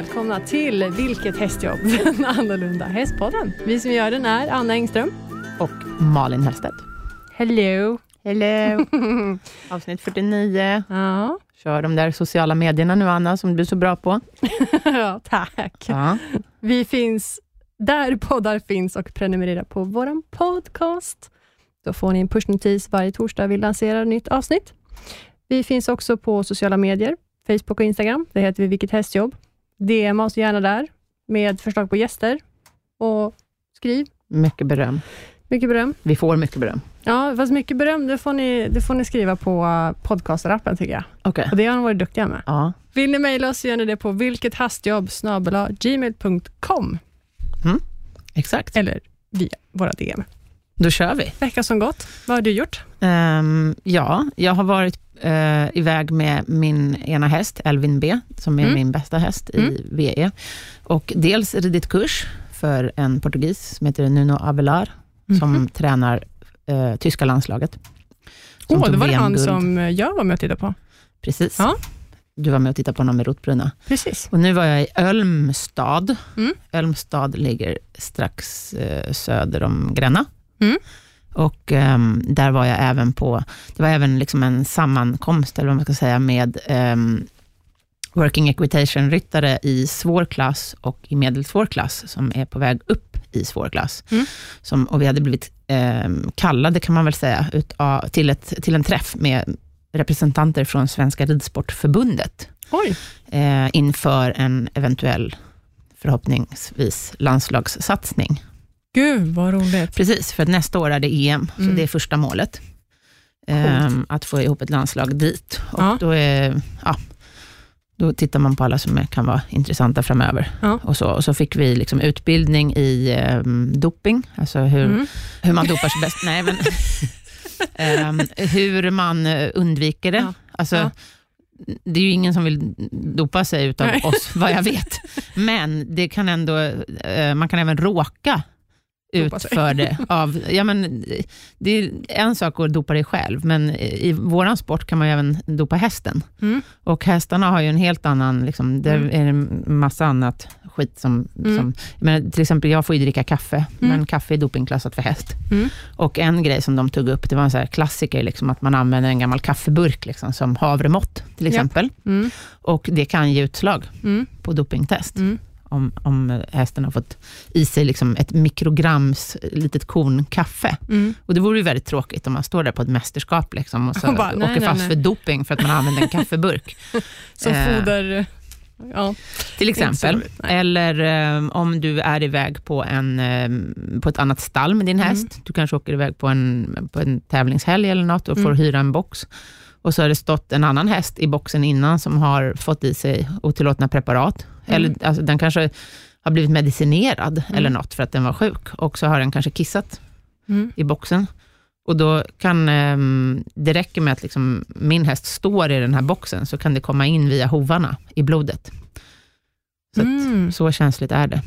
välkomna till Vilket hästjobb? Den annorlunda hästpodden. Vi som gör den är Anna Engström. Och Malin Hellstedt. Hello. Hello. Avsnitt 49. Ja. Kör de där sociala medierna nu, Anna, som du är så bra på. ja, tack. Ja. Vi finns där poddar finns och prenumerera på vår podcast. Då får ni en pushnotis varje torsdag vi lanserar ett nytt avsnitt. Vi finns också på sociala medier, Facebook och Instagram. Det heter vi Vilket hästjobb. DM oss gärna där med förslag på gäster och skriv. Mycket beröm. Mycket beröm. Vi får mycket beröm. Ja, fast mycket beröm, det får ni, det får ni skriva på uh, podcastarappen tycker jag. Okej. Och det har de varit duktiga med. Ja. Vill ni mejla oss så gör ni det på vilkethastjobb gmail.com Exakt. eller via våra DM. Då kör vi. Vecka som gått, vad har du gjort? Ehm, ja, jag har varit eh, iväg med min ena häst, Elvin B, som är Mm. min bästa häst Mm. i VE. Och dels ridit kurs för en portugis som heter Nuno Avelar, som Mhm. tränar eh, tyska landslaget. Som Åh, tog det var det han som jag var med och tittade på. Precis. Ja. Du var med och tittade på honom i Rotbrunna. Precis. Och nu var jag i Ölmstad. Mm. Ölmstad ligger strax eh, söder om Gränna. Mm. Och ehm, där var jag även på, det var även liksom en sammankomst, eller vad man ska säga, med ehm, working equitation-ryttare i svår klass och i medelsvår klass, som är på väg upp i svår klass. Mm. Som, och vi hade blivit ehm, kallade, kan man väl säga, ut, av- till, ett, till en träff med representanter från Svenska Ridsportförbundet eh, inför en eventuell, förhoppningsvis, landslagssatsning. Gud vad roligt. Precis, för nästa år är det EM, Mm. så det är första målet. Ehm, att få ihop ett landslag dit. Och Ja. då, är, ja, då tittar man på alla som kan vara intressanta framöver. Ja. Och, så, och så fick vi liksom utbildning i ehm, doping, alltså hur, Mm. hur man dopar sig bäst. Nej, men, ehm, hur man eh, undviker det. Ja. Alltså, Ja. Det är ju ingen som vill dopa sig utav Nej. oss, vad jag vet. Men det kan ändå, eh, man kan även råka Dopa ut sig. för det. Av, ja, men, det är en sak att dopa dig själv, men i våran sport kan man ju även dopa hästen. Mm. Och hästarna har ju en helt annan, liksom, där Mm. är det massa annat skit som, Mm. som men till exempel jag får ju dricka kaffe, Mm. men kaffe är dopingklassat för häst. Mm. Och en grej som de tog upp, det var en så klassiker, liksom, att man använder en gammal kaffeburk liksom, som havremått till Ja. exempel. Mm. Och det kan ge utslag på dopingtest. Mm. Om, om hästen har fått i sig liksom ett mikrograms litet korn kaffe. Mm. Och det vore ju väldigt tråkigt om man står där på ett mästerskap liksom, och så Och bara, åker nej, fast nej. för doping för att man använder en kaffeburk. Som Eh. foder... Ja. Till exempel. Eller eh, om du är iväg på, en, eh, på ett annat stall med din Mm. häst. Du kanske åker iväg på en, på en tävlingshelg eller något och får Mm. hyra en box. Och så har det stått en annan häst i boxen innan som har fått i sig otillåtna preparat. Mm. Eller alltså, den kanske har blivit medicinerad Mm. eller något för att den var sjuk. Och så har den kanske kissat Mm. i boxen. Och då kan ehm, det räcker med att liksom, min häst står i den här boxen, så kan det komma in via hovarna i blodet. Så, att, Mm. så känsligt är det.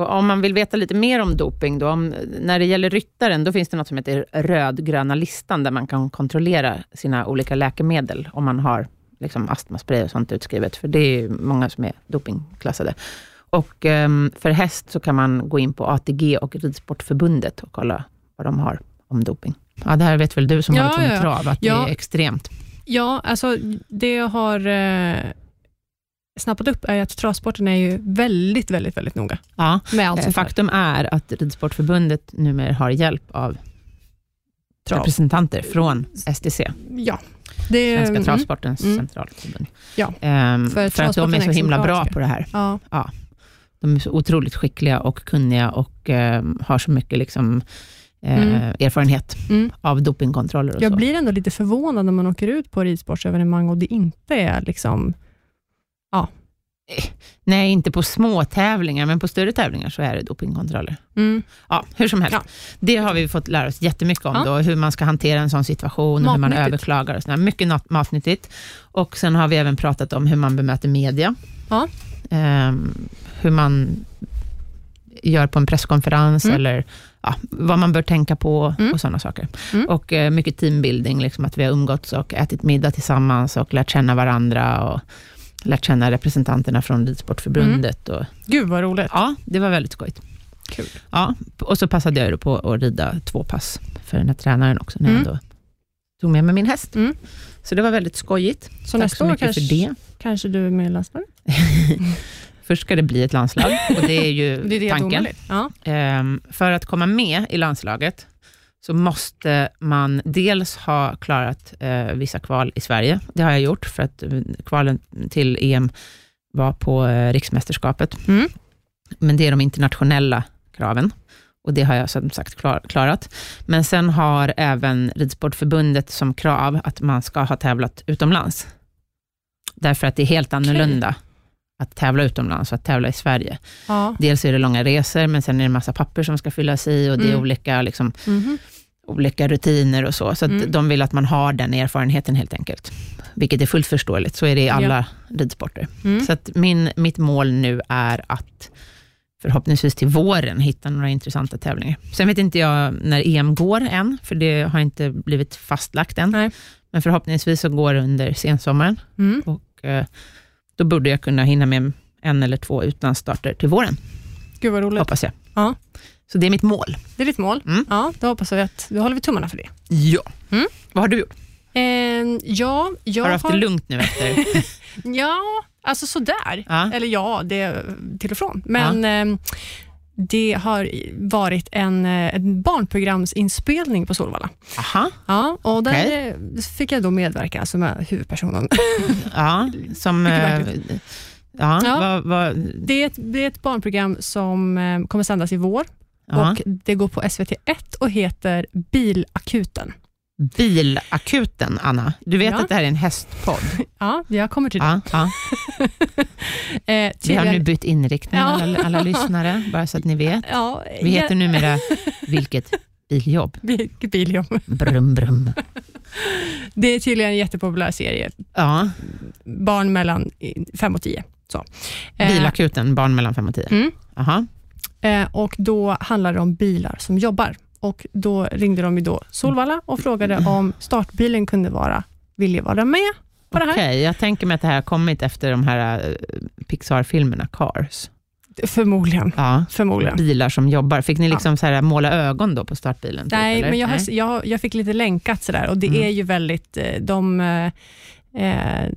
Och om man vill veta lite mer om doping, då, om, när det gäller ryttaren, då finns det något som heter rödgröna listan, där man kan kontrollera sina olika läkemedel, om man har liksom, astmaspray och sånt utskrivet, för det är många som är dopingklassade. Och ehm, för häst så kan man gå in på ATG och Ridsportförbundet och kolla vad de har om doping. Ja, det här vet väl du som Ja, håller på med ja. trav, att Ja. det är extremt. Ja, alltså det har eh, snappat upp är att travsporten är ju väldigt, väldigt, väldigt noga Ja. med allt Eh. Faktum är att Ridsportförbundet numera har hjälp av Trav. representanter från STC, Ja. Det, Svenska mm, travsportens Mm. centralförbund. Ja. Ehm, För för, att de är så himla bra på det här. Ja. De är så otroligt skickliga och kunniga och ehm, har så mycket liksom, eh, Mm. erfarenhet Mm. av dopingkontroller och Jag så. blir ändå lite förvånad när man åker ut på ridsportsevenemang och det inte är liksom... Nej, inte på små tävlingar, men på större tävlingar så är det dopingkontroller. Mm. Ja, hur som helst. Ja. Det har vi fått lära oss jättemycket om, Ja. då, hur man ska hantera en sån situation, och hur man överklagar och sådär. Mycket matnyttigt. Och sen har vi även pratat om hur man bemöter media. Ja. Ehm, hur man gör på en presskonferens, Mm. eller ja, vad man bör tänka på Mm. och sådana saker. Mm. Och eh, mycket teambuilding, liksom att vi har umgåtts och ätit middag tillsammans och lärt känna varandra. Och, lärt känna representanterna från Ridsportförbundet. Och, Gud vad roligt. ja, det var väldigt skojigt. Kul. Ja, och så passade jag på att rida två pass för den här tränaren också, när Mm. jag då tog med mig min häst. Mm. Så det var väldigt skojigt. Så Tack nästa så år kanske, för det. kanske du är med i landslaget? Först ska det bli ett landslag och det är ju Det är det tanken. Ja. Ehm, för att komma med i landslaget så måste man dels ha klarat eh, vissa kval i Sverige. Det har jag gjort, för att eh, kvalen till EM var på eh, riksmästerskapet. Mm. Men det är de internationella kraven. Och det har jag som sagt klar, klarat. Men sen har även Ridsportförbundet som krav att man ska ha tävlat utomlands. Därför att det är helt annorlunda att tävla utomlands och att tävla i Sverige. Ja. Dels är det långa resor, men sen är det en massa papper som ska fyllas i och det är Mm. olika, liksom, Mhm. olika rutiner och så. Så Mm. de vill att man har den erfarenheten helt enkelt. Vilket är fullt förståeligt, så är det i alla ridsporter. Mm. Så att min, mitt mål nu är att förhoppningsvis till våren hitta några intressanta tävlingar. Sen vet inte jag när EM går än, för det har inte blivit fastlagt än. Nej. Men förhoppningsvis så går det under sensommaren Mm. och eh, då borde jag kunna hinna med en eller två utlandsstarter till våren, Gud vad roligt. hoppas jag. Ja. Så det är mitt mål. Det är ditt mål. Mm. Ja, då hoppas vi att, då håller vi tummarna för det. Ja. Mm. Vad har du gjort? Eh, ja, jag har du haft det lugnt nu efter? Ja, alltså sådär. Ja. Eller ja, det är till och från. Men eh, det har varit en, eh, en barnprogramsinspelning på Solvalla. Aha. Ja, och där Okej. eh, fick jag då medverka som är huvudpersonen. Ja, som... Eh, ja, Ja. Vad, vad, Det är ett, det är ett barnprogram som eh, kommer sändas i vår ja. och det går på SVT1 och heter Bilakuten. Bilakuten, Anna. Du vet Ja. att det här är en hästpodd? Ja, jag kommer till det. Ja. Eh, Vi har nu bytt inriktning, Ja. alla, alla lyssnare, bara så att ni vet. ja, Vi heter numera Vilket biljobb? ja, Biljobb. Brum, brum. Det är tydligen en jättepopulär serie. Ja, Barn mellan 5 och 10. Så. Eh, Bilakuten, barn mellan 5 och 10. Mm. Aha. Eh, och då handlar det om bilar som jobbar. Och Då ringde de ju då Solvalla och frågade om startbilen kunde vara villig vara med på det Okej, här. jag tänker mig att det här har kommit efter de här eh, Pixar-filmerna, Cars. Förmodligen. Ja. Förmodligen. Bilar som jobbar. Fick ni liksom så här måla ögon då på startbilen? typ, Nej, eller? men jag, har, Nej. jag, jag fick lite länkat sådär och det Mm. är ju väldigt, eh, de, eh, eh,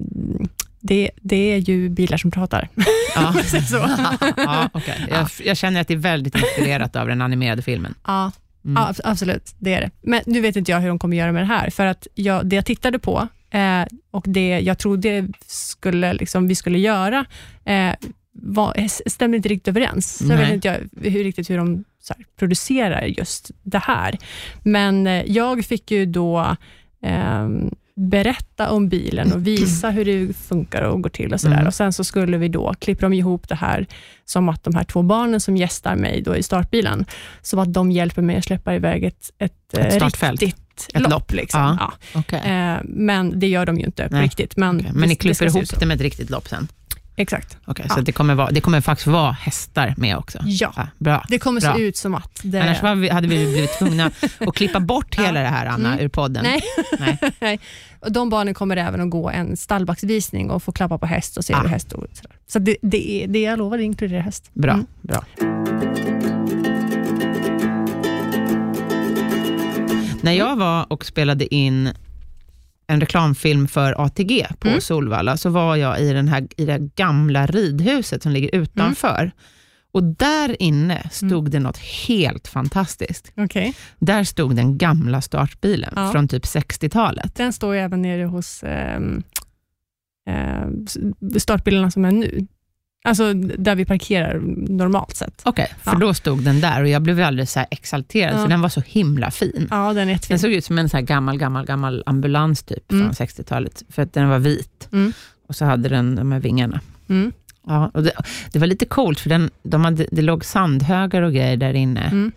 det, det är ju bilar som pratar. Ja. Så. ja, okay. jag, jag känner att det är väldigt inspirerat av den animerade filmen. Ja, Mm. ja, abs- absolut, det är det. Men nu vet inte jag hur de kommer göra med det här, för att jag, det jag tittade på eh, och det jag trodde skulle, liksom, vi skulle göra eh, var, stämde inte riktigt överens. Så jag vet inte jag, hur, riktigt hur de här, producerar just det här. Men eh, jag fick ju då ehm, berätta om bilen och visa hur det funkar och går till och sådär. Mm. Och Sen så skulle vi då klippa de ihop det här som att de här två barnen som gästar mig då i startbilen, som att de hjälper mig att släppa iväg ett, ett, Ett eh, startfält. riktigt Ett lopp. lopp. Liksom. Ja. Ja. Okej. Eh, men det gör de ju inte Nej. riktigt. Men, Okej. Men ni klipper ihop ut det med ett riktigt lopp sen? Exakt. Okej, Ja. så det, kommer vara, det kommer faktiskt vara hästar med också? Ja, Ja, bra. det kommer Bra. se ut som att det... Annars vi, hade vi blivit tvungna att klippa bort Ja. hela det här, Anna, Mm. ur podden. Nej. Nej. De barnen kommer även att gå en stallbacksvisning och få klappa på häst och se Ah. hur häst och sådär. Så det, det, är, det jag lovar, det inkluderar häst. Bra. Mm. bra. När jag var och spelade in en reklamfilm för ATG på Mm. Solvalla, så var jag i, den här, i det här gamla ridhuset som ligger utanför. Mm. Och där inne stod det något helt fantastiskt. Okej. Där stod den gamla startbilen Ja. från typ 60-talet. Den står ju även nere hos ehm, startbilarna som är nu. Alltså där vi parkerar normalt sett. Okej, för Ja. då stod den där och jag blev alldeles så exalterad, Ja. för den var så himla fin. Ja, den är Den såg ut som en så gammal, gammal, gammal ambulans typ Mm. från 60-talet, för att den var vit. Mm. Och så hade den de här vingarna. Mm. Ja, och det, det var lite coolt, för den, de hade, det låg sandhögar och grejer där inne. Mm.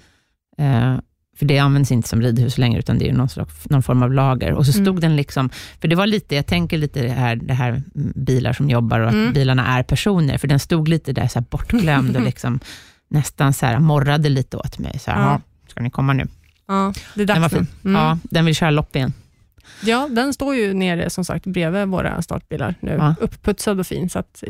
Eh, för det används inte som ridhus längre, utan det är någon, slags, någon form av lager. Och så stod Mm. den liksom, för det var lite, jag tänker lite det här, det här mm, bilar som jobbar och att Mm. bilarna är personer, för den stod lite där så bortglömd och liksom nästan så här morrade lite åt mig. Så här, Ja. "Ja, ska ni komma nu? Ja, det är Den var dags fin. Mm. Ja, den vill köra lopp igen. Ja, den står ju nere som sagt bredvid våra startbilar nu, Ja. uppputsad och fin. Så att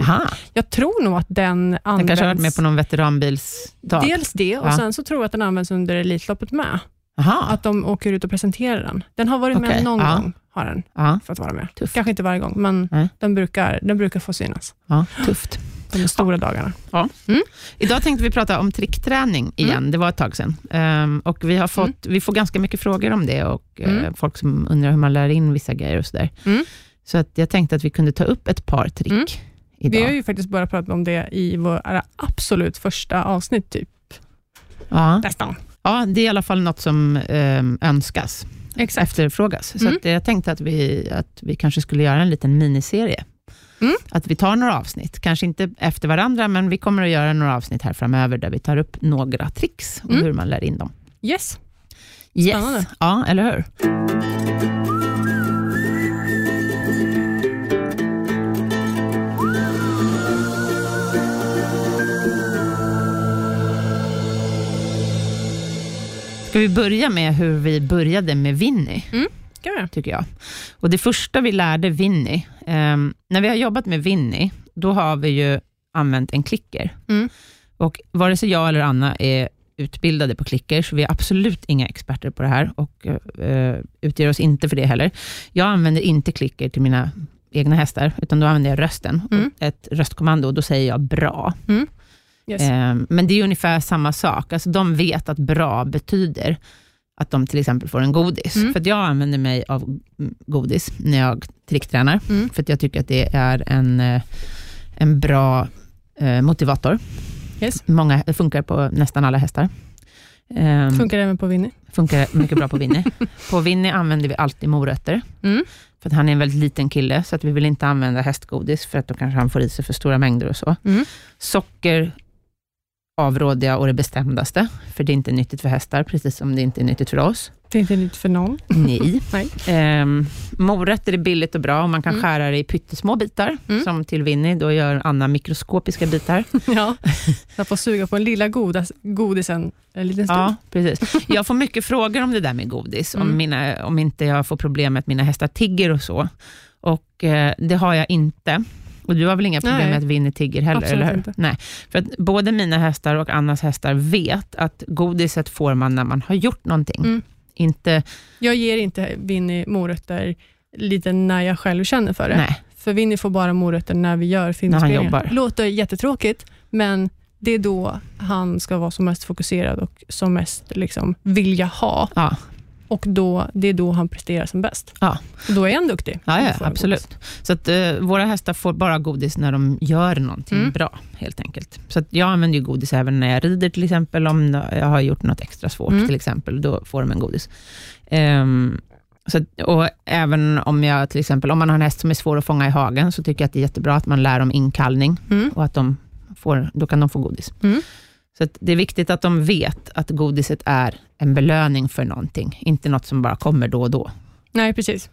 jag tror nog att den den används... kanske har varit med på någon veteranbilsdag? Dels det, och Ja. sen så tror jag att den används under Elitloppet med. Aha, Att de åker ut och presenterar den. Den har varit Okej, med någon ja. gång, har den ja, fått vara med. Tufft. Kanske inte varje gång, men Nej. den brukar, den brukar få synas. tufft. De stora dagarna. Idag tänkte vi prata om trickträning igen. Det var ett tag sedan. Ehm, och vi, har fått, vi får ganska mycket frågor om det och Mm. folk som undrar hur man lär in vissa grejer och sådär. Mm. Så att jag tänkte att vi kunde ta upp ett par trick Mm. idag. Vi har ju faktiskt börjat prata om det i våra absolut första avsnitt, typ. ja. Nästan. ja, det är i alla fall något som ehm, önskas, Exakt. efterfrågas. Så Mm. att jag tänkte att vi, att vi kanske skulle göra en liten miniserie. Mm. Att vi tar några avsnitt, kanske inte efter varandra, men vi kommer att göra några avsnitt här framöver, där vi tar upp några tricks och Mm. hur man lär in dem. Yes. Yes. Spännande. Ja, eller hur? Ska vi börja med hur vi började med Winnie, vi? tycker jag. Och Det första vi lärde Winnie, ehm, när vi har jobbat med Winnie, då har vi ju använt en klicker. Mm. Och vare sig jag eller Anna är utbildade på klicker, så vi är absolut inga experter på det här och eh, utger oss inte för det heller. Jag använder inte klicker till mina egna hästar, utan då använder jag rösten, Mm. ett röstkommando, och då säger jag bra. Yes. Eh, men det är ungefär samma sak. Alltså, de vet att bra betyder att de till exempel får en godis. Mm. För jag använder mig av godis när jag tricktränar, Mm. för att jag tycker att det är en, eh, en bra eh, motivator. Yes. Många, det funkar på nästan alla hästar. Eh, Funkar även på Winnie. funkar mycket bra på Winnie. på Winnie använder vi alltid morötter, Mm. för att han är en väldigt liten kille, så att vi vill inte använda hästgodis, för att då kanske han får i sig för stora mängder och så. Mm. Socker avråder jag å det bestämdaste, för det är inte nyttigt för hästar, precis som det inte är nyttigt för oss. Det är inte nytt för någon. Nej. Nej. Ehm, morötter är billigt och bra, och man kan Mm. skära det i pyttesmå bitar, Mm. som till Winnie, då gör Anna mikroskopiska bitar. ja. Jag får suga på den lilla godis, godisen en liten stund. Ja, precis. Jag får mycket frågor om det där med godis, om, Mm. mina, om inte jag får problem med att mina hästar tigger och så. Och eh, det har jag inte. Och du har väl inga problem Nej. med att Winnie tigger heller, Absolut eller hur? inte. Nej, för att både mina hästar och Annas hästar vet att godiset får man när man har gjort någonting. Mm. Inte, Jag ger inte Winnie morötter lite när jag själv känner för det. nej, För Winnie får bara morötter när vi gör filminspelningar. Låter jättetråkigt, men det är då han ska vara som mest fokuserad och som mest liksom vilja ha. ja, Och då, det är då han presterar som bäst. Ja. Och då är han duktig. ja, ja absolut. Så att eh, våra hästar får bara godis när de gör någonting Mm. bra, helt enkelt. Så att jag använder godis även när jag rider, till exempel, om jag har gjort något extra svårt, Mm. till exempel, då får de en godis. Ehm, så att, och även om jag till exempel, om man har en häst som är svår att fånga i hagen, så tycker jag att det är jättebra att man lär dem inkallning, Mm. och att de får, då kan de få godis. Så det är viktigt att de vet att godiset är en belöning för någonting, inte något som bara kommer då och då Nej, precis.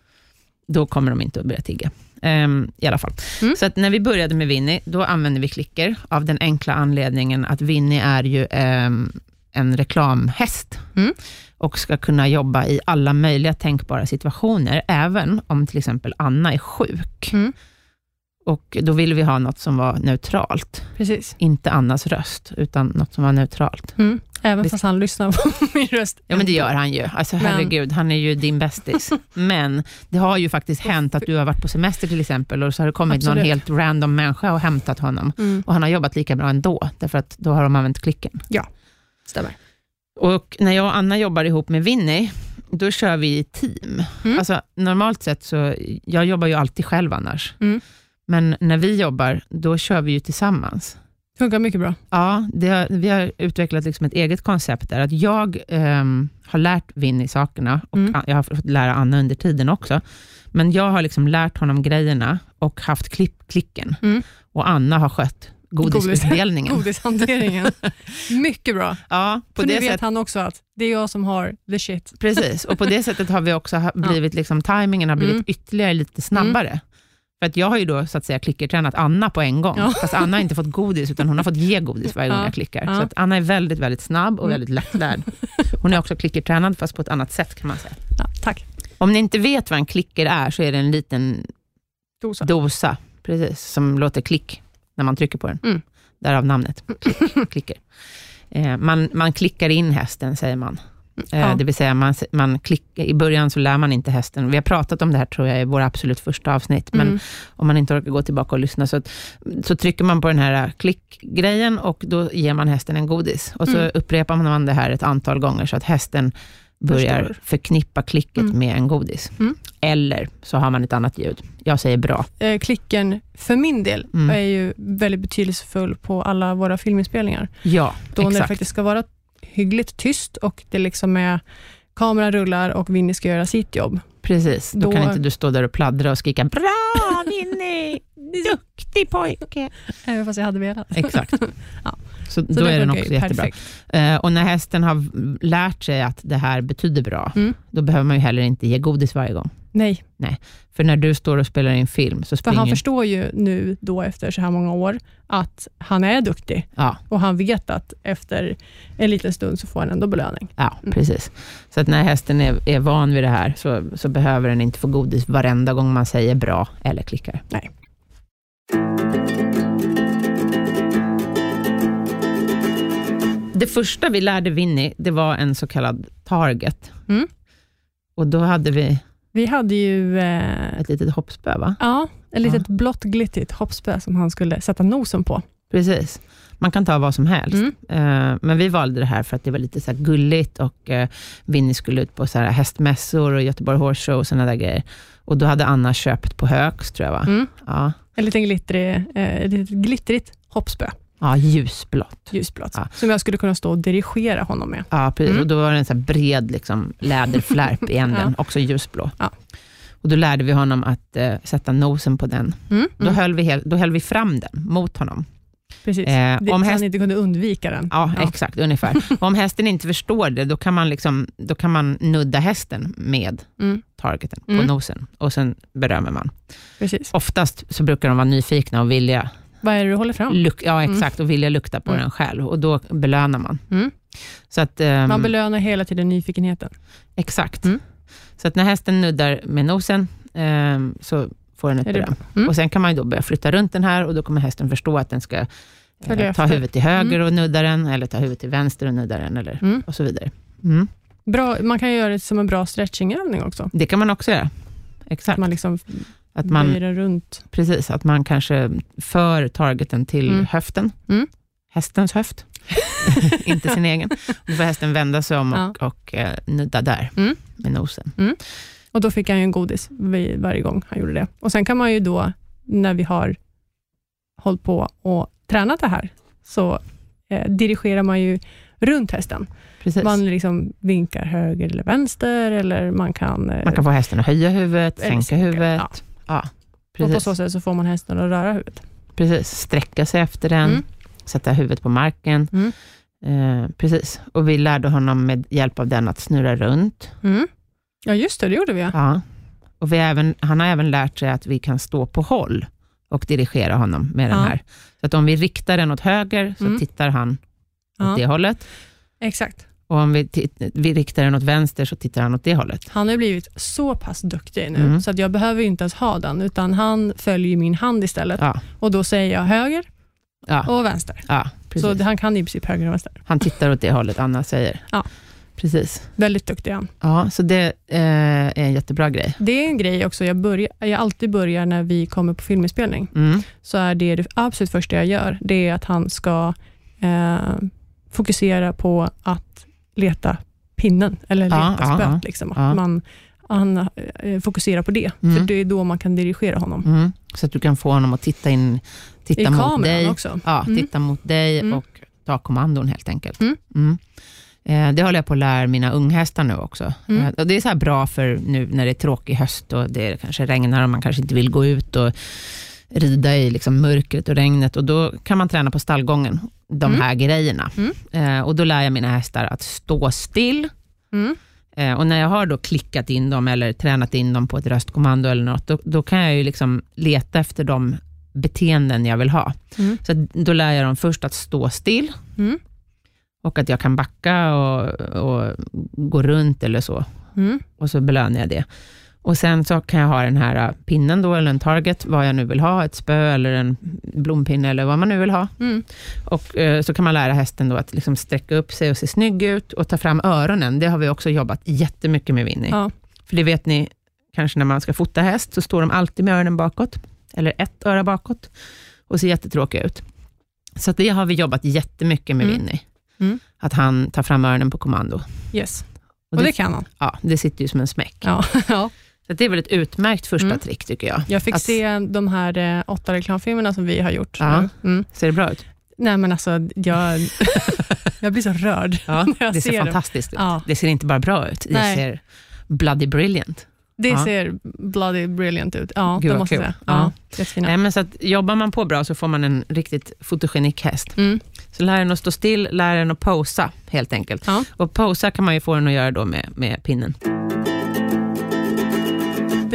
då kommer de inte att börja tigga. Ehm, I alla fall. Mm. Så när vi började med Winnie, då använde vi klicker, av den enkla anledningen att Winnie är ju ehm, en reklamhäst, Mm. och ska kunna jobba i alla möjliga tänkbara situationer, även om till exempel Anna är sjuk. Mm. Och då ville vi ha något som var neutralt. precis. Inte Annas röst, utan något som var neutralt. Mm. Även fast han lyssnar på min röst. Ja, men det gör han ju. Alltså, Men- herregud, han är ju din bästis. Men det har ju faktiskt hänt att du har varit på semester till exempel, och så har det kommit Absolut. någon helt random människa och hämtat honom. Mm. Och han har jobbat lika bra ändå, därför att då har de använt klicken. Stämmer. Och när jag och Anna jobbar ihop med Winnie, då kör vi i team. Mm. Alltså, normalt sett så, jag jobbar ju alltid själv annars. Mm. Men när vi jobbar, då kör vi ju tillsammans. Funkar mycket bra. Ja, det har, vi har utvecklat liksom ett eget koncept där, att jag ehm, har lärt Winnie sakerna, och Mm. jag har fått lära Anna under tiden också. Men jag har liksom lärt honom grejerna och haft klipp, klicken. Mm. Och Anna har skött godisutdelningen. Godishanteringen. mycket bra. Ja, på För nu det vet sättet. han också att det är jag som har the shit. Precis, och på det sättet har vi också blivit, liksom, timingen har blivit Mm. ytterligare lite snabbare. För att jag har ju då så att säga klickertränat Anna på en gång, Ja. fast Anna har inte fått godis, utan hon har fått ge godis varje gång Ja. jag klickar. Ja. Så att Anna är väldigt, väldigt snabb och Mm. väldigt lättlärd. Hon är också klickertränad, fast på ett annat sätt kan man säga. Ja, tack. Om ni inte vet vad en klicker är, så är det en liten Dosa. dosa, precis, som låter klick när man trycker på den. Mm. Därav namnet, klick, klicker. Eh, man, man klickar in hästen, säger man. Eh, Ja. Det vill säga, man, man klick, i början så lär man inte hästen. Vi har pratat om det här, tror jag, i våra absolut första avsnitt, men Mm. om man inte orkar gå tillbaka och lyssna, så, så trycker man på den här klickgrejen och då ger man hästen en godis. Och så Mm. upprepar man det här ett antal gånger, så att hästen börjar Förstår. förknippa klicket Mm. med en godis. Mm. Eller så har man ett annat ljud. Jag säger bra. Eh, klicken, för min del, Mm. är ju väldigt betydelsefull på alla våra filminspelningar. Ja, Då när det exakt. faktiskt ska vara hyggligt tyst och det liksom är kameran rullar och Winnie ska göra sitt jobb. Precis, då, Då- kan inte du stå där och pladdra och skrika ”Bra Winnie! Duktig pojke!” Även fast jag hade velat. Exakt. Ja. Så, Så då är den också jättebra. Eh, och när hästen har lärt sig att det här betyder bra, Mm. då behöver man ju heller inte ge godis varje gång. Nej, För när du står och spelar in film, så för springer... han förstår ju nu då efter så här många år att han är duktig Ja, och han vet att efter en liten stund så får han ändå belöning. ja Mm. precis. Så att när hästen är, är van vid det här, så, så behöver den inte få godis varenda gång man säger bra eller klickar. Nej. Det första vi lärde Winnie, det var en så kallad target. Mm. Och då hade vi Vi hade ju eh, ett litet hoppspö, va? ja, ett litet blått glittrigt hoppspö som han skulle sätta nosen på. Precis. Man kan ta vad som helst. Mm. Eh, men vi valde det här för att det var lite så gulligt och uh, Winnie skulle ut på så här hästmässor och Göteborg Horse Show och sådana där grejer. Och då hade Anna köpt på Högs, tror jag va? Mm. Ja. En liten glittrig, eh, ett litet glittrigt hoppspö, ja, ljusblått. ljusblått, Ja. som jag skulle kunna stå och dirigera honom med. Ja, precis. Mm. Och då var det en så bred liksom, läderflärp i änden, också ljusblå. Ja. Och då lärde vi honom att eh, sätta nosen på den. Mm. Då, höll vi då höll vi fram den mot honom. Precis, Eh, det, om häst- han inte kunde undvika den. Ja, exakt, ungefär. Och om hästen inte förstår det, då kan man, liksom, då kan man nudda hästen med Mm. targeten på Mm. nosen och sen berömmer man. Precis. Oftast så brukar de vara nyfikna och vilja, Vad är det du håller fram? luk- ja, exakt, och vilja lukta på Mm. den själv och då belönar man. Mm. Så att, ehm, Man belönar hela tiden nyfikenheten. exakt. Mm. Så att när hästen nuddar med nosen ehm, så får den ett beröm. Mm. Och sen kan man då börja flytta runt den här och då kommer hästen förstå att den ska eh, ta huvudet till höger och nudda den, eller ta huvudet till vänster och nudda den, eller, Mm. och så vidare. Mm. Bra, man kan göra det som en bra stretchingövning också. Det kan man också göra. Exakt. Att man liksom Att man, runt. precis, att man kanske för targeten till Mm. höften. Mm. Hästens höft, inte sin egen. Då får hästen vända sig om och, och eh, nudda där Mm. med nosen. Och Då fick han ju en godis vid- varje gång han gjorde det. Och Sen kan man ju då, när vi har hållit på och tränat det här, så eh, dirigerar man ju runt hästen. Precis. Man liksom vinkar höger eller vänster, eller man kan... eh, Man kan få hästen att höja huvudet, Eller sänka sänka, huvudet. ja. Ja. och på precis. så sätt så får man hästen att röra huvudet. precis. Sträcka sig efter den, Mm. sätta huvudet på marken. Mm. Eh, precis. Och vi lärde honom med hjälp av den att snurra runt. Mm. Ja, just det, det gjorde vi. Ja. Ja. Och vi även, han har även lärt sig att vi kan stå på håll och dirigera honom med den Ja. här. Så att om vi riktar den åt höger, så Mm. tittar han åt Ja. det hållet. Exakt. Och om vi, vi riktar den åt vänster, så tittar han åt det hållet. Han har blivit så pass duktig nu, Mm. så att jag behöver inte ens ha den, utan han följer min hand istället. Ja, Och Då säger jag höger ja, och vänster. ja. Så han kan i princip höger och vänster. Han tittar åt det hållet Anna säger. Ja. Precis. Väldigt duktig han. Ja, så det eh, är en jättebra grej. Det är en grej också, jag, börjar, jag alltid börjar när vi kommer på filminspelning, Mm. så är det det absolut första jag gör, det är att han ska eh, fokusera på att leta pinnen, eller leta ja, spöet. ja. Liksom. Att. Man, han eh, fokuserar på det, Mm. för det är då man kan dirigera honom. Mm. Så att du kan få honom att titta in, titta I mot dig. också. Ja, Mm. titta mot dig Mm. och ta kommandon helt enkelt. Mm. Mm. Eh, det håller jag på att lära mina unghästar nu också. Mm. Eh, och det är så här bra för nu när det är tråkig höst och det kanske regnar och man kanske inte vill gå ut och rida i liksom mörkret och regnet och då kan man träna på stallgången, de Mm. här grejerna. Mm. Eh, och då lär jag mina hästar att stå still Mm. Eh, och när jag har då klickat in dem eller tränat in dem på ett röstkommando eller något, då, då kan jag ju liksom leta efter de beteenden jag vill ha. Mm. Så då lär jag dem först att stå still. Mm. och att jag kan backa och, och gå runt eller så. Mm. Och så belönar jag det. Och sen så kan jag ha den här äh, pinnen då, eller en target, vad jag nu vill ha, ett spö eller en blompinne eller vad man nu vill ha. Mm. Och eh, så kan man lära hästen då att liksom sträcka upp sig och se snygg ut och ta fram öronen. Det har vi också jobbat jättemycket med Winnie. Ja. För det vet ni, kanske när man ska fota häst, så står de alltid med öronen bakåt, eller ett öra bakåt, och ser jättetråkiga ut. Så det har vi jobbat jättemycket med Mm. Winnie. Mm. Att han tar fram öronen på kommando. Yes. Och Och det- det kan han. Ja, det sitter ju som en smäck. Ja. Så det är väl ett utmärkt första Mm. trick, tycker jag. Jag fick att, se de här eh, åtta reklamfilmerna som vi har gjort. Ja. Mm. Ser det bra ut? Nej, men alltså, jag, jag blir så rörd Ja, när jag det ser ser dem. fantastiskt ut. Ja. Det ser inte bara bra ut, det Nej. ser bloody brilliant. Det Ja. ser bloody brilliant ut. Ja, Gud, det måste jag säga. Ja. Ja. Nej, men så att jobbar man på bra så får man en riktigt fotogenik häst. Mm. Så lär den att stå still, lär den att posa helt enkelt. Ja. Och posa kan man ju få den att göra då med, med pinnen.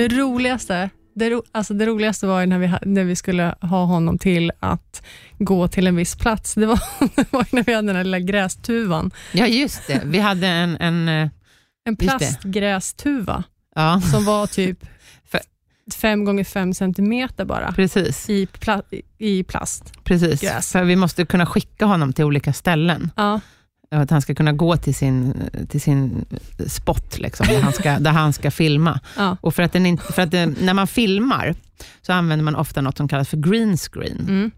Det roligaste det, ro, alltså det roligaste var när vi, när vi skulle ha honom till att gå till en viss plats. Det var, det var när vi hade den här lilla grästuvan. Ja, just det. Vi hade en... en eh, En plastgrästuva ja, som var typ För- fem gånger fem centimeter bara precis. i, pla, i plast. precis. Gräs. För vi måste kunna skicka honom till olika ställen. Ja, Att han ska kunna gå till sin, till sin spot, liksom, där, han ska, där han ska filma. ja. Och för att, den för att det, när man filmar, så använder man ofta något som kallas för green screen. Mm.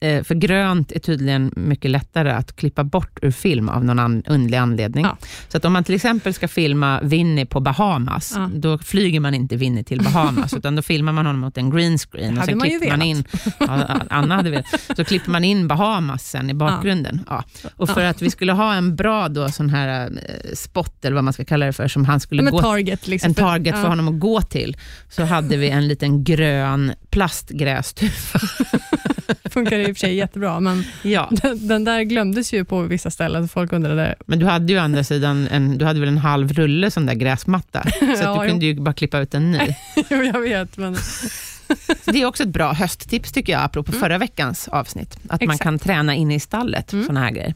Eh, för grönt är tydligen mycket lättare att klippa bort ur film av någon an, underlig anledning. Ja. Så att om man till exempel ska filma Winnie på Bahamas, Ja. då flyger man inte Winnie till Bahamas, utan då filmar man honom mot en green screen. Och hade sen man klipper man in, ja, Anna hade velat, så klipper man in Bahamas sen i bakgrunden. Ja. Och för att vi skulle ha en bra då, sån här eh, spot, eller vad man ska kalla det för, som han skulle Men gå target. Liksom, en target för honom att gå till, så hade vi en liten grön plastgrästuva. funkar i och för sig jättebra, men Ja, den, den där glömdes ju på vissa ställen. Folk undrade. men du hade ju andra sidan en, du hade väl en halv rulle sån där gräsmatta, så att Ja, du kunde ju bara klippa ut en ny. jo, jag vet, men det är också ett bra hösttips tycker jag, apropå förra veckans avsnitt, att man Mm. Exakt. kan träna inne i stallet, Mm. såna här grejer.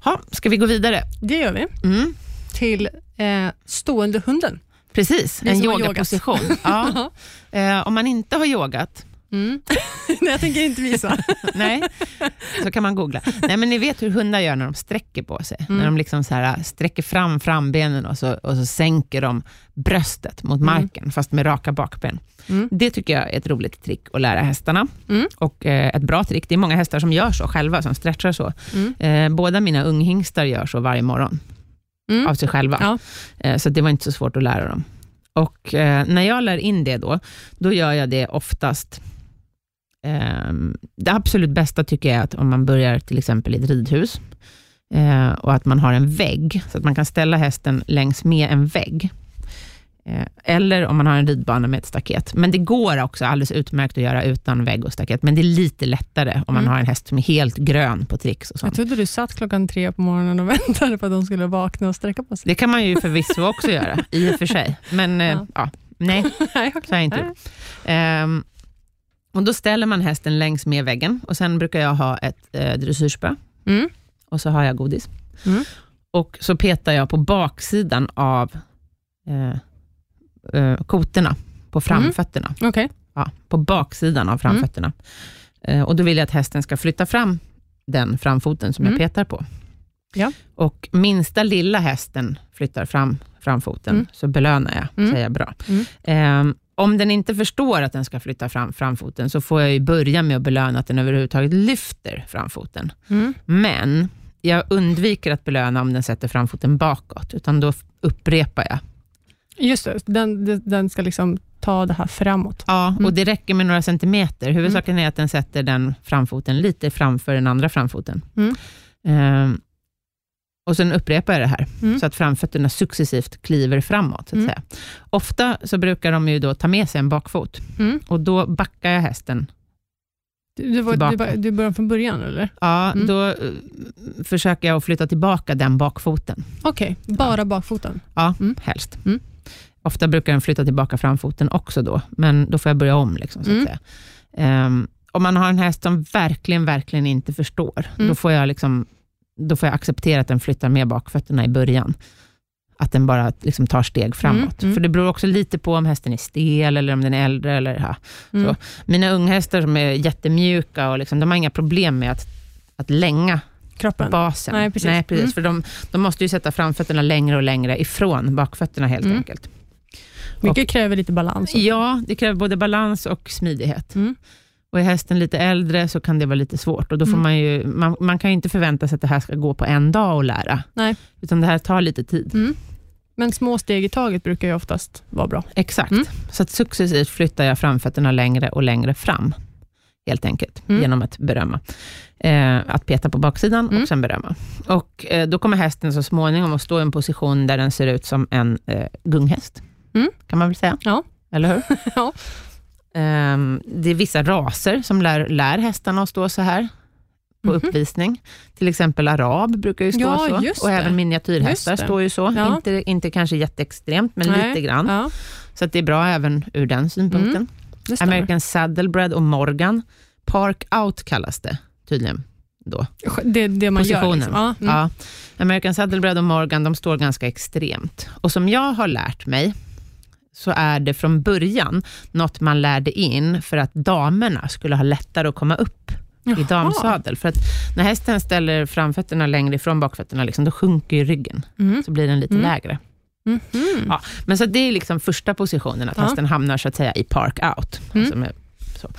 Ha, ska vi gå vidare? det gör vi. Mm. Till eh, stående hunden. Precis, en yogaposition. Ja. Eh, om man inte har yogat, Mm. Nej, jag tänker inte visa. Nej, så kan man googla. Nej, men ni vet hur hundar gör när de sträcker på sig. Mm. När de liksom så här, sträcker fram frambenen och så, och så sänker de bröstet mot marken, fast med raka bakben. Mm. Det tycker jag är ett roligt trick att lära hästarna. Mm. Och eh, ett bra trick. Det är många hästar som gör så själva, som stretchar så. Mm. Eh, båda mina unghingstar gör så varje morgon, Mm. av sig själva. Ja. Eh, så det var inte så svårt att lära dem. Och eh, när jag lär in det då, då gör jag det oftast Ehm, det absolut bästa tycker jag är att om man börjar till exempel i ett ridhus, eh, och att man har en vägg, så att man kan ställa hästen längs med en vägg. Eh, eller om man har en ridbana med ett staket. Men det går också alldeles utmärkt att göra utan vägg och staket, men det är lite lättare om man Mm. har en häst som är helt grön på tricks och Jag sånt. trodde du satt klockan tre på morgonen och väntade på att de skulle vakna och sträcka på sig. Det kan man ju förvisso också göra, i och för sig. Men eh, Ja. ja, nej, så har jag inte gjort. Ehm, och då ställer man hästen längs med väggen och sen brukar jag ha ett eh, dressyrspö Mm. och så har jag godis. Mm. Och så petar jag på baksidan av eh, eh, koterna, på framfötterna. Okej. Ja, på baksidan av framfötterna. Eh, och då vill jag att hästen ska flytta fram den framfoten som Mm. jag petar på. Ja. Och minsta lilla hästen flyttar fram framfoten, Mm. så belönar jag, Mm. säger jag bra. Mm. Ehm, om den inte förstår att den ska flytta fram framfoten, så får jag ju börja med att belöna att den överhuvudtaget lyfter framfoten. Mm. Men jag undviker att belöna om den sätter framfoten bakåt, utan då upprepar jag. Just det, den, den- ska liksom ta det här framåt. Ja, Mm. och det räcker med några centimeter. Huvudsaken är att den sätter den framfoten lite framför den andra framfoten. Mm. Ehm, och sen upprepar jag det här, Mm. så att framfötterna successivt kliver framåt. Så att Mm. säga. Ofta så brukar de ju då ta med sig en bakfot, Mm. och då backar jag hästen. Du, var- du, du börjar från början eller? Ja, Mm. Då eh, försöker jag att flytta tillbaka den bakfoten. Okej, bara bakfoten. Ja, Mm. helst. Mm. Ofta brukar den flytta tillbaka framfoten också då, men då får jag börja om. Liksom, så att Mm. säga. Ehm, om man har en häst som verkligen, verkligen inte förstår, Mm. då får jag liksom då får jag acceptera att den flyttar med bakfötterna i början. Att den bara liksom tar steg framåt. Mm, mm. För det beror också lite på om hästen är stel, eller om den är äldre. Eller, ja. Mm. så. Mina unghästar som är jättemjuka, och liksom, de har inga problem med att, att länga Kroppen. basen. Nej, precis. Mm. För de, de måste ju sätta framfötterna längre och längre ifrån bakfötterna helt Mm. enkelt. Mycket kräver lite balans. också. Ja, det kräver både balans och smidighet. Mm. Och är hästen lite äldre så kan det vara lite svårt. Och då får Mm. man, ju, man, man kan ju inte förvänta sig att det här ska gå på en dag och lära. Nej. Utan det här tar lite tid. Mm. Men små steg i taget brukar ju oftast vara bra. Exakt. Mm. Så att successivt flyttar jag framfötterna längre och längre fram. Helt enkelt, Mm. genom att berömma. Eh, att peta på baksidan Mm. och sen berömma. Och eh, Då kommer hästen så småningom att stå i en position där den ser ut som en eh, gunghäst. Mm. Kan man väl säga? Ja. Eller hur? Ja. Ehm, det är vissa raser som lär, lär hästarna att stå så här på Mhm. uppvisning. Till exempel arab brukar ju stå Ja, så. Och även miniatyrhästar står ju så. Ja. Inte, inte kanske jätteextremt, men Nej. lite grann. Ja, Så det är bra även ur den synpunkten. Mm. American Saddlebred och Morgan. Park Out kallas det tydligen då. Det, det man gör. Positionen. Liksom. Ja, mm. Ja. American Saddlebred och Morgan, de står ganska extremt. Och som jag har lärt mig, så är det från början något man lärde in för att damerna skulle ha lättare att komma upp i Jaha. damsadel. För att när hästen ställer framfötterna längre ifrån bakfötterna, liksom, då sjunker ju ryggen. Mm. Så blir den lite Mm. lägre. Mhm. Ja, men så det är liksom första positionen, att Ja. hästen hamnar så att säga i park out. Mm. Alltså med, så.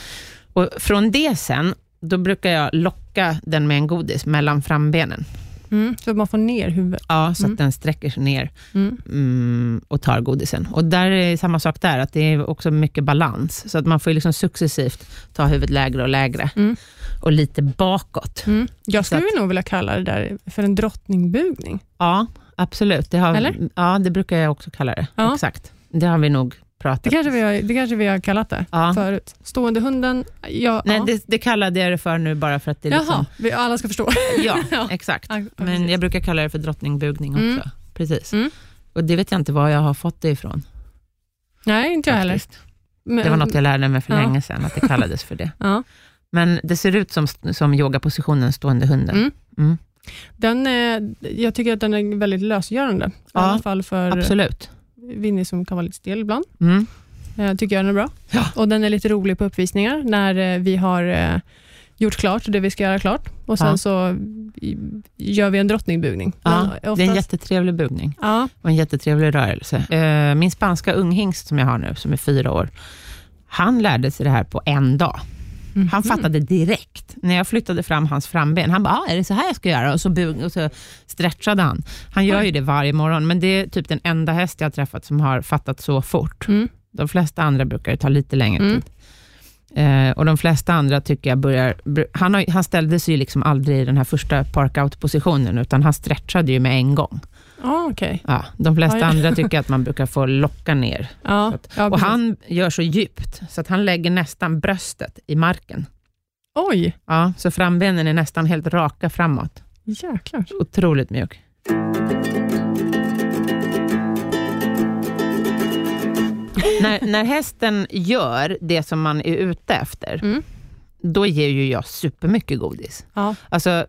Och från det sen, då brukar jag locka den med en godis mellan frambenen. Mm. Så att man får ner huvudet. Ja, så Mm. att den sträcker sig ner Mm. mm, och tar godisen. Och där är samma sak där, att det är också mycket balans. Så att man får liksom successivt ta huvudet lägre och lägre. Mm. Och lite bakåt. Mm. Jag skulle Så nog vilja kalla det där för en drottningbugning. Ja, absolut. Det har, Eller? Ja, det brukar jag också kalla det. Ja. Exakt. Det har vi nog pratat Det kanske vi har, det kanske vi har kallat det Ja. förut. Stående hunden, ja. Nej, ja. det, det kallade jag det för nu bara för att det är liksom... Jaha, vi alla ska förstå. Ja, Ja. exakt. Men jag brukar kalla det för drottningbugning också. Mm. Precis. Mm. Och det vet jag inte var jag har fått det ifrån. Nej, inte jag heller. Men, Det var något jag lärde mig för länge sedan, att det kallades för det. Men det ser ut som, som yogapositionen stående hunden. Mm. Mm. Den är, jag tycker att den är väldigt lösgörande. I alla fall för Absolut. Winnie som kan vara lite stel ibland. Mm. Eh, tycker jag den är bra. Ja. Och Den är lite rolig på uppvisningar när eh, vi har eh, gjort klart det vi ska göra klart. Och Sen Ja. så gör vi en drottningbugning. Ja, Men Det är en oftast- jättetrevlig bugning ja, och en jättetrevlig rörelse. Min spanska unghingst som jag har nu, som är fyra år, han lärde sig det här på en dag. Han Mhm. fattade direkt när jag flyttade fram hans framben. Han bara, ah, är det så här jag ska göra? Och så, bug- och så stretchade han. Han gör ju det varje morgon, men det är typ den enda häst jag träffat som har fattat så fort. Mm. De flesta andra brukar det ta lite längre Mm. tid. Eh, och De flesta andra tycker jag börjar... Han, har, han ställde sig ju liksom aldrig i den här första park-out-positionen, utan han stretchade ju med en gång. Ja, okej. Ja, de flesta andra tycker att man brukar få locka ner. Ja, ja, och han gör så djupt, så att han lägger nästan bröstet i marken. Oj, Ja, så frambenen är nästan helt raka framåt. jäklar. Otroligt mjuk. när, när hästen gör det som man är ute efter, Mm. då ger ju jag supermycket godis. Ja. Alltså,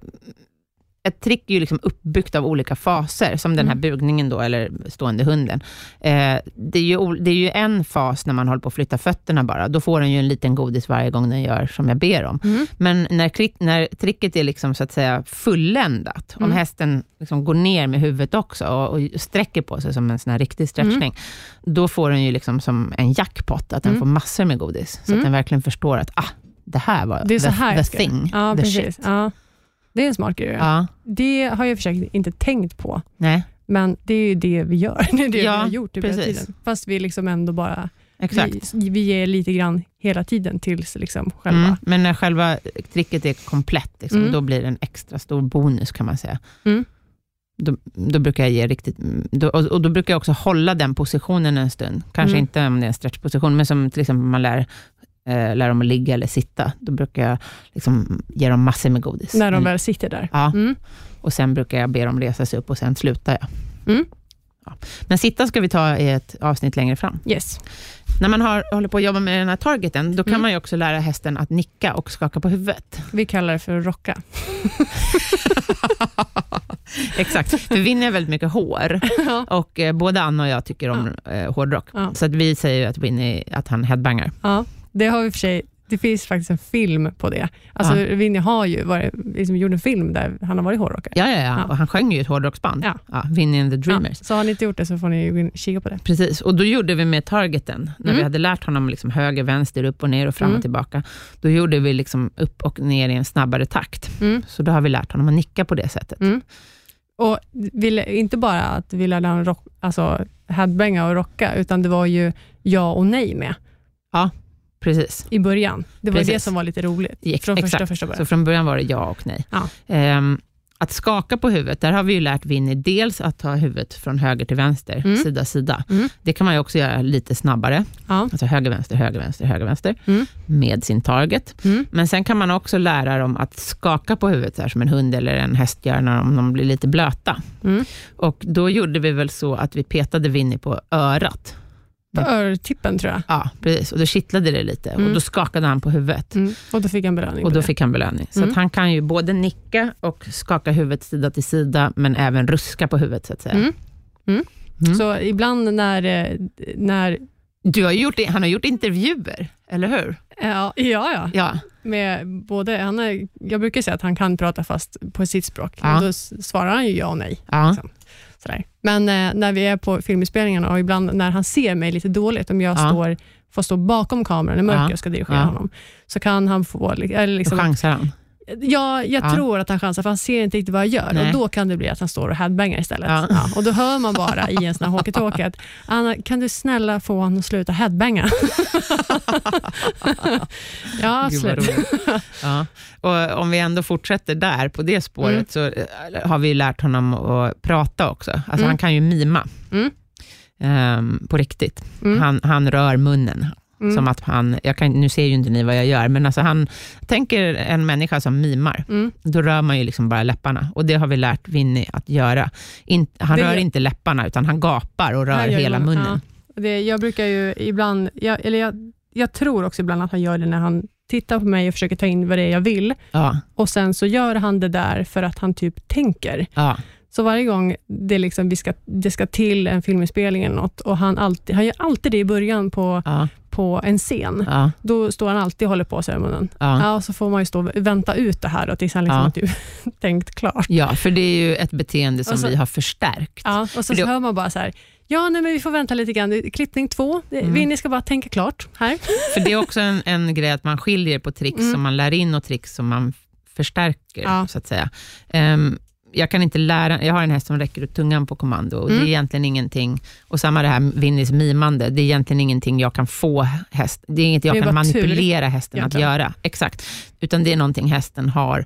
ett trick är ju liksom uppbyggt av olika faser, som den här Mm. bugningen då, eller stående hunden. Eh, det, är ju, det är ju en fas när man håller på att flytta fötterna bara. Då får den ju en liten godis varje gång den gör som jag ber om. Mm. Men när, klick, när tricket är liksom så att säga fulländat, om Mm. hästen liksom går ner med huvudet också och, och sträcker på sig som en sån här riktig stretchning, då får den ju liksom som en jackpot, att den Mm. får massor med godis. Så Mm. att den verkligen förstår att ah, det här var Det är så the, här the thing, Ja, the precis. shit. Ja. Det är en smart grej. Ja, Det har jag försökt inte tänkt på, nej, men det är ju det vi gör. Det är det Ja, vi har gjort hela tiden. Fast vi liksom ändå bara exakt. vi, vi ger lite grann hela tiden tills liksom själva. Mm. Men när själva tricket är komplett, liksom, Mm. då blir det en extra stor bonus kan man säga. Mm. Då, då brukar jag ge riktigt, då, och, och då brukar jag också hålla den positionen en stund. Kanske Mm. inte om det är en stretchposition, men som till exempel man lär, eh, lär dem att ligga eller sitta. Då brukar jag liksom ge dem massor med godis. När de Mm. väl sitter där. Ja, Mm. och sen brukar jag be dem resa sig upp och sen slutar jag. Mm. Men sitta ska vi ta i ett avsnitt längre fram. Yes. När man har, håller på att jobba med den här targeten, då kan Mm. man ju också lära hästen att nicka och skaka på huvudet. Vi kallar det för att rocka. Exakt, för Winnie har väldigt mycket hår. ja. Och eh, både Anna och jag tycker om eh, hårdrock. Ja. Så att vi säger att Winnie att han headbangar. ja, det har vi för sig. Det finns faktiskt en film på det. Alltså, Ja. Vinnie har ju varit, liksom, gjort en film där han har varit hårdrockare. Ja, ja, ja, Ja. och han sjöng ju i ett hårdrocksband. Ja. Ja, Winnie and the Dreamers. Ja, så har ni inte gjort det så får ni kika på det. Precis, och då gjorde vi med targeten, när Mm. vi hade lärt honom liksom höger, vänster, upp och ner och fram Mm. och tillbaka. Då gjorde vi liksom upp och ner i en snabbare takt. Mm. Så då har vi lärt honom att nicka på det sättet. Mm. Och vill, inte bara att vi lärde honom rock, alltså, headbanga och rocka, utan det var ju ja och nej med Precis. i början. Det var Precis. det som var lite roligt Ex- från första, exakt. första början. Så från början var det ja och nej. Ja. Ehm, att skaka på huvudet, där har vi ju lärt Winnie dels att ta huvudet från höger till vänster, Mm. sida, sida. Mm. Det kan man ju också göra lite snabbare. Ja. Alltså höger, vänster, höger, vänster, höger, vänster. Mm. Med sin target. Mm. Men sen kan man också lära dem att skaka på huvudet, så här som en hund eller en häst gör när de, de blir lite blöta. Mm. Och då gjorde vi väl så att vi petade Winnie på örat. På örtippen tror jag. Ja, precis. Och då kittlade det lite Mm. och då skakade han på huvudet. Mm. Och då fick han belöning. Och då fick han belöning. Så Mm. han kan ju både nicka och skaka huvudet sida till sida, men även ruska på huvudet så att säga. Mm. Mm. Mm. Så ibland när, eh, när Du har gjort, han har gjort intervjuer, eller hur? ja, ja, ja. Ja. Med både, han är, jag brukar säga att han kan prata fast på sitt språk. Ja. Då svarar han ju ja och nej. ja. Liksom. Sådär. Men eh, när vi är på filminspelningarna och ibland när han ser mig lite dåligt, om jag Ja. står, får stå bakom kameran i mörker Ja. och ska dirigera Ja. honom, så kan han få... Eller Då liksom, chansar han. Ja, jag Ja. tror att han chansar, för han ser inte riktigt vad jag gör. Nej. Och Då kan det bli att han står och headbangar istället. Ja. Ja. och Då hör man bara i en sån här walkie-talkie att Anna, kan du snälla få honom att sluta headbanga? ja, roligt. ja. Och om vi ändå fortsätter där, på det spåret, Mm. så eh, har vi lärt honom att prata också. Alltså Mm. Han kan ju mima. Mm. Ehm, på riktigt. Mm. Han, han rör munnen. Mm. Som att han, jag kan, nu ser ju inte ni vad jag gör, men alltså han tänker en människa som mimar. Mm. Då rör man ju liksom bara läpparna. Och det har vi lärt Winnie att göra. In, han Det rör gör- inte läpparna, utan han gapar och rör hela man- munnen. Ja. Det, jag brukar ju ibland, jag, eller jag, jag tror också ibland att han gör det när han tittar på mig och försöker ta in vad det är jag vill. Ja, Och Sen så gör han det där för att han typ tänker. ja, Så varje gång det, liksom, vi ska, det ska till en filminspelning eller något, och han, alltid, han gör alltid det i början på, ja, på en scen. ja, Då står han alltid och håller på sig i munnen. ja. Ja, och så får man ju stå och vänta ut det här då, tills han liksom Ja. har typ tänkt klart. Ja, för det är ju ett beteende som så- vi har förstärkt. Ja, och så, det- så hör man bara så här, ja nej, men vi får vänta lite grann. Klippning två, Mm. Winnie ska bara tänka klart här. För det är också en, en grej att man skiljer på tricks Mm. som man lär in och tricks som man förstärker, så att säga. Ehm, jag kan inte lära, jag har en häst som räcker ut tungan på kommando och det Mm. är egentligen ingenting, och samma det här Winnies mimande, det är egentligen ingenting jag kan få häst, det är inget jag Det är kan bara tur, manipulera hästen att göra. Exakt, utan det är någonting hästen har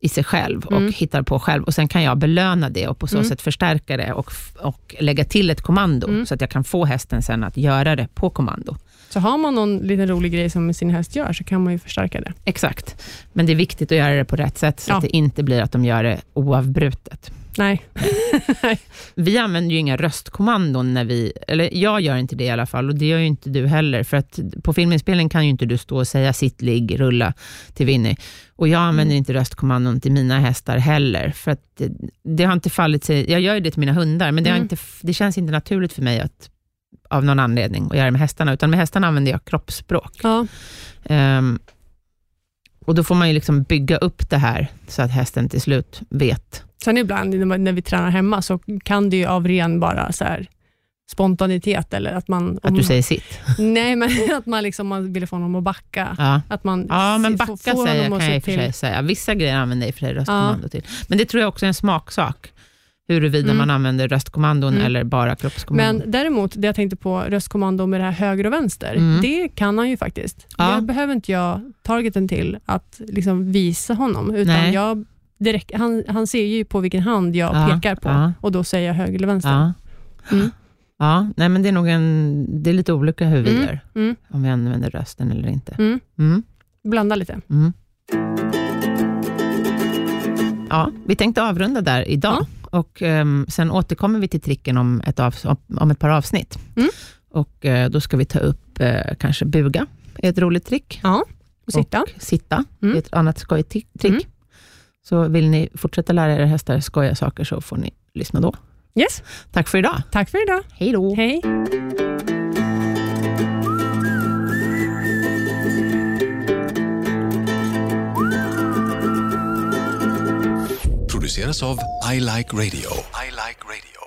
i sig själv och Mm. hittar på själv och sen kan jag belöna det och på så Mm. sätt förstärka det och, och lägga till ett kommando, Mm. så att jag kan få hästen sen att göra det på kommando. Så har man någon liten rolig grej som sin häst gör, så kan man ju förstärka det. Exakt. Men det är viktigt att göra det på rätt sätt, så Ja. att det inte blir att de gör det oavbrutet. Nej. Vi använder ju inga röstkommandon när vi, eller jag gör inte det i alla fall, och det gör ju inte du heller, för att på filminspelning kan ju inte du stå och säga sitt, ligg, rulla till Winnie. Och jag använder Mm. inte röstkommandon till mina hästar heller, för att det, det har inte fallit sig, jag gör ju det till mina hundar, men det, Mm. inte, det känns inte naturligt för mig att av någon anledning att göra det med hästarna, utan med hästarna använder jag kroppsspråk. Ja. Ehm, och då får man ju liksom bygga upp det här, så att hästen till slut vet. Sen ibland när vi tränar hemma, så kan det ju av ren bara så här spontanitet, eller att man... Att du säger sitt. Nej, men att man, liksom, man vill få honom att backa. Ja. Att man Ja, men backa får- får säger, kan jag i och för sig säga. Vissa grejer använder jag i och för sig röstkommando till. Men det tror jag också är en smaksak, huruvida Mm. man använder röstkommandon Mm. eller bara kroppskommandon. Men däremot, det jag tänkte på, röstkommando med det här höger och vänster, Mm. det kan han ju faktiskt. Ja. Det behöver inte jag targeten till att liksom visa honom, utan Nej. jag, räcker, han, han ser ju på vilken hand jag Ja, pekar på ja. och då säger jag höger eller vänster. ja. Mm. ja, nej men det är nog en, det är lite olika hur vi Mm. gör, Mm. om vi använder rösten eller inte. Mm. Mm. Blanda lite. Mm. Ja, vi tänkte avrunda där idag. Och um, sen återkommer vi till tricken om ett, av, om ett par avsnitt. Mm. Och uh, Då ska vi ta upp uh, kanske buga, är ett roligt trick. Ja, och sitta. Och sitta, Mm. är ett annat skojigt trick. Mm. Så vill ni fortsätta lära er hästar skoja saker, så får ni lyssna då. Yes, Tack för idag. tack för idag. Hej då. Hej. Produceras av I Like Radio. I like radio.